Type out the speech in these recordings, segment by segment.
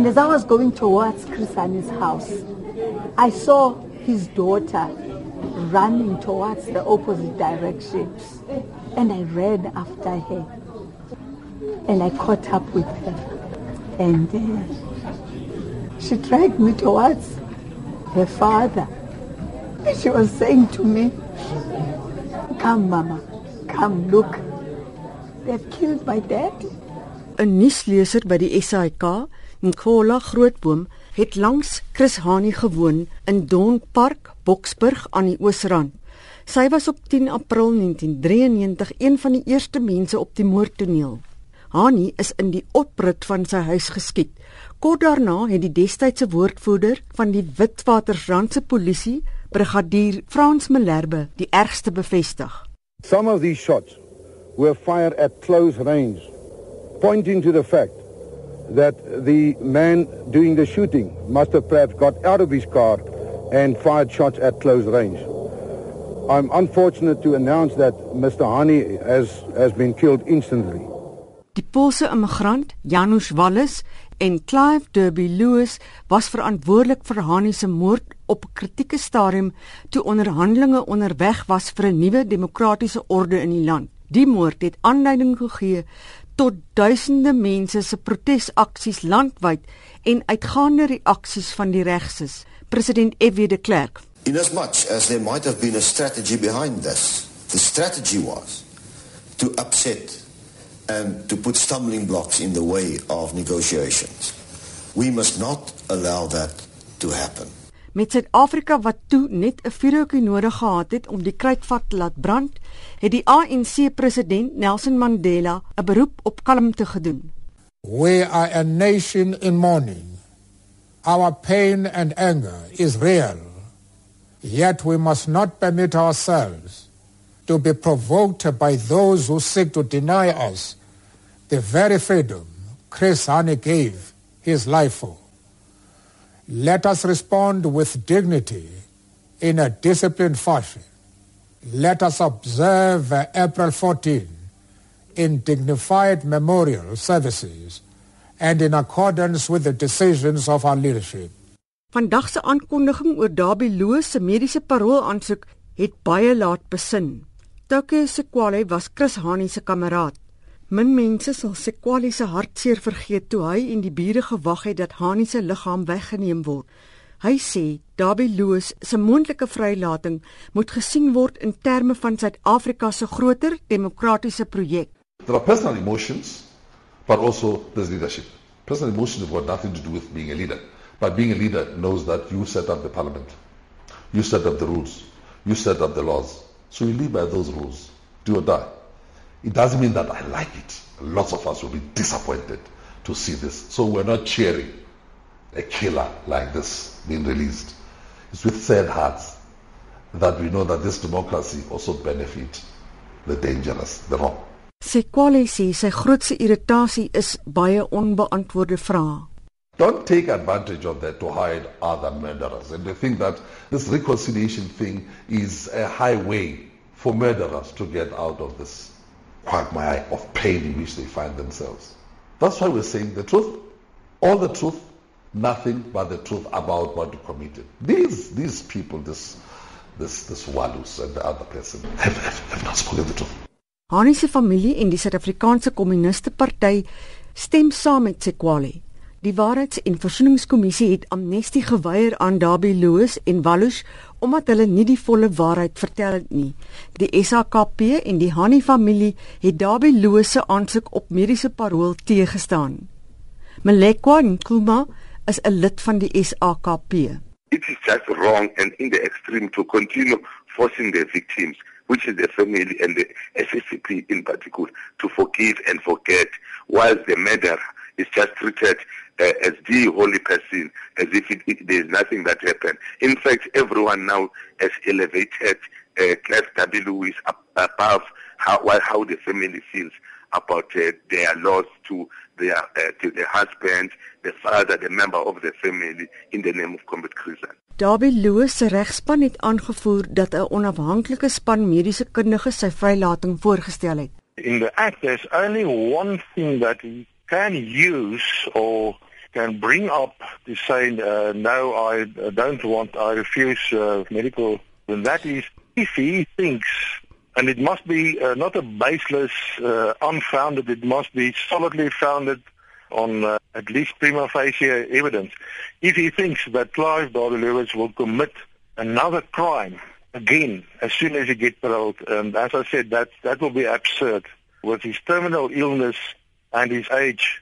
And as I was going towards Chris Hani's house, I saw his daughter running towards the opposite direction. And I ran after her. And I caught up with her. And uh, she dragged me towards her father. And she was saying to me, Come, Mama, come, look. They've killed my dad. 'n Nuusleser by die SAK, Nkola Grootboom, het langs Chris Hani gewoon in Don Park, Boksburg aan die Oosrand. Sy was op 10 April 1993 een van die eerste mense op die moordtoneel. Hani is in die oprit van sy huis geskiet. Kort daarna het die destydse woordvoerder van die Witwatersrandse polisie, brigadier Frans Malherbe, die ergste bevestig. Some of these shots were fired at close range, pointing to the fact that the man doing the shooting must have perhaps got out of his car and fired shots at close range. I'm unfortunate to announce that Mr. Hani has, has been killed instantly. Die Poolse immigrant Janusz Wallace en Clive Derby Lewis was verantwoordelik vir Hani se moord op 'n kritieke stadium toe onderhandelinge onderweg was vir 'n nuwe demokratiese orde in die land. Die moord het aanleiding gegee tot duisende mense se protesaksies landwyd en uitgaande reaksies van die regses. President F.W. de Klerk. In as much as there might have been a strategy behind this, the strategy was to upset and to put stumbling blocks in the way of negotiations. We must not allow that to happen. Met Suid-Afrika wat toe net 'n vuurhoutjie nodig gehad het om die kruitvat te laat brand, het die ANC president Nelson Mandela 'n beroep op kalmte gedoen. We are a nation in mourning. Our pain and anger is real. Yet we must not permit ourselves to be provoked by those who seek to deny us the very freedom Chris Hani gave his life for. Let us respond with dignity in a disciplined fashion. Let us observe April 14 in dignified memorial services and in accordance with the decisions of our leadership. Vandag se aankondiging oor Dabi Loos se mediese parol aansoek het baie laat besin. Toke Sekwale was Chris Hani se kameraad. Min mense sal Sekwale se hartseer vergeet toe hy en die bure gewag het dat Hani se liggaam weggeneem word. Hy sê Dabi Loos se moontlike vrylating moet gesien word in terme van Suid-Afrika se groter demokratiese projek. There are personal emotions, but also there's leadership. Personal emotions have got nothing to do with being a leader. But being a leader knows that you set up the parliament. You set up the rules. You set up the laws. So you live by those rules. Do or die. It doesn't mean that I like it. Lots of us will be disappointed to see this. So we're not cheering a killer like this being released. It's with sad hearts that we know that this democracy also benefit the dangerous, the wrong. Sekwale sê sy grootste irritasie is baie onbeantwoorde vrae. Don't take advantage of that to hide other murderers. And they think that this reconciliation thing is a highway for murderers to get out of this quagmire of pain in which they find themselves. That's why we're saying the truth, all the truth, nothing but the truth about what you committed. These these people, this this this Walus and the other person, have, have, have not spoken the truth. Hani se familie en die Suid-Afrikaanse Kommuniste Party stem saam met Sekwale. Die Waarheids- en Versoeningskommissie het amnestie geweier aan Dabi Loos en Walus omdat hulle nie die volle waarheid vertel het nie. Die SAKP en die Hani familie het Dabi Loos se aansoek op mediese parol teëgestaan. Melekwa Nkuma is 'n lid van die SAKP. It is just wrong and in the extreme to continue forcing the victims which is the family and the SSCP in particular, to forgive and forget, whilst the murderer is just treated uh, as the holy person, as if it, it, there is nothing that happened. In fact, everyone now has elevated uh, Clive W. Lewis up, above how, how the family feels about uh, their loss to their uh, to the husband, the father, the member of the family in the name of Combat Crescent. Dawie Loos se regspan het aangevoer dat 'n onafhanklike span mediese kundiges sy vrylating voorgestel het. In the act there's only one thing that he can use or can bring up to say, uh, no, I don't want, I refuse uh, medical, then that is if he thinks, and it must be uh, not a baseless, uh, unfounded, it must be solidly founded on uh, at least prima facie evidence. If he thinks that Clive Darlewis will commit another crime again as soon as he gets paroled, and as I said, that, that will be absurd. With his terminal illness and his age,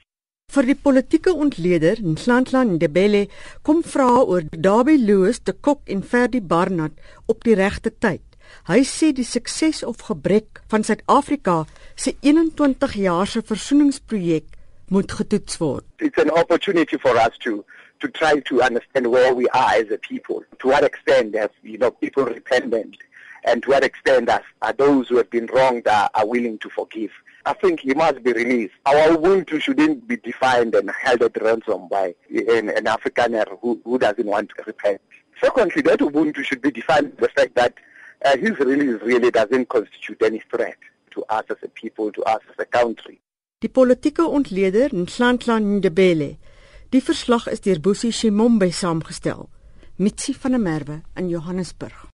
Vir die politieke ontleder Nhlanhla Ndebele kom vra oor Dawie Louis de Kok en Ferdi Barnard op die regte tyd. Hy sê die sukses of gebrek van Suid-Afrika se 21 jaar se versoeningsprojek moet getoets word. It's an opportunity for us to to try to understand where we are as a people. To what extent have you know people repentant and to what extent are, are those who have been wronged are, are willing to forgive. I think he must be released. Our Ubuntu shouldn't be defined and held at ransom by an, an Afrikaner who, who doesn't want to repent. Secondly, that Ubuntu should be defined by the fact that uh, his release really doesn't constitute any threat to us as a people, to us as a country. Die politieke ontleder Nhlanhla Ndebele. Die verslag is deur Boesie Shimombe saamgestel. Mitsi van der Merwe in Johannesburg.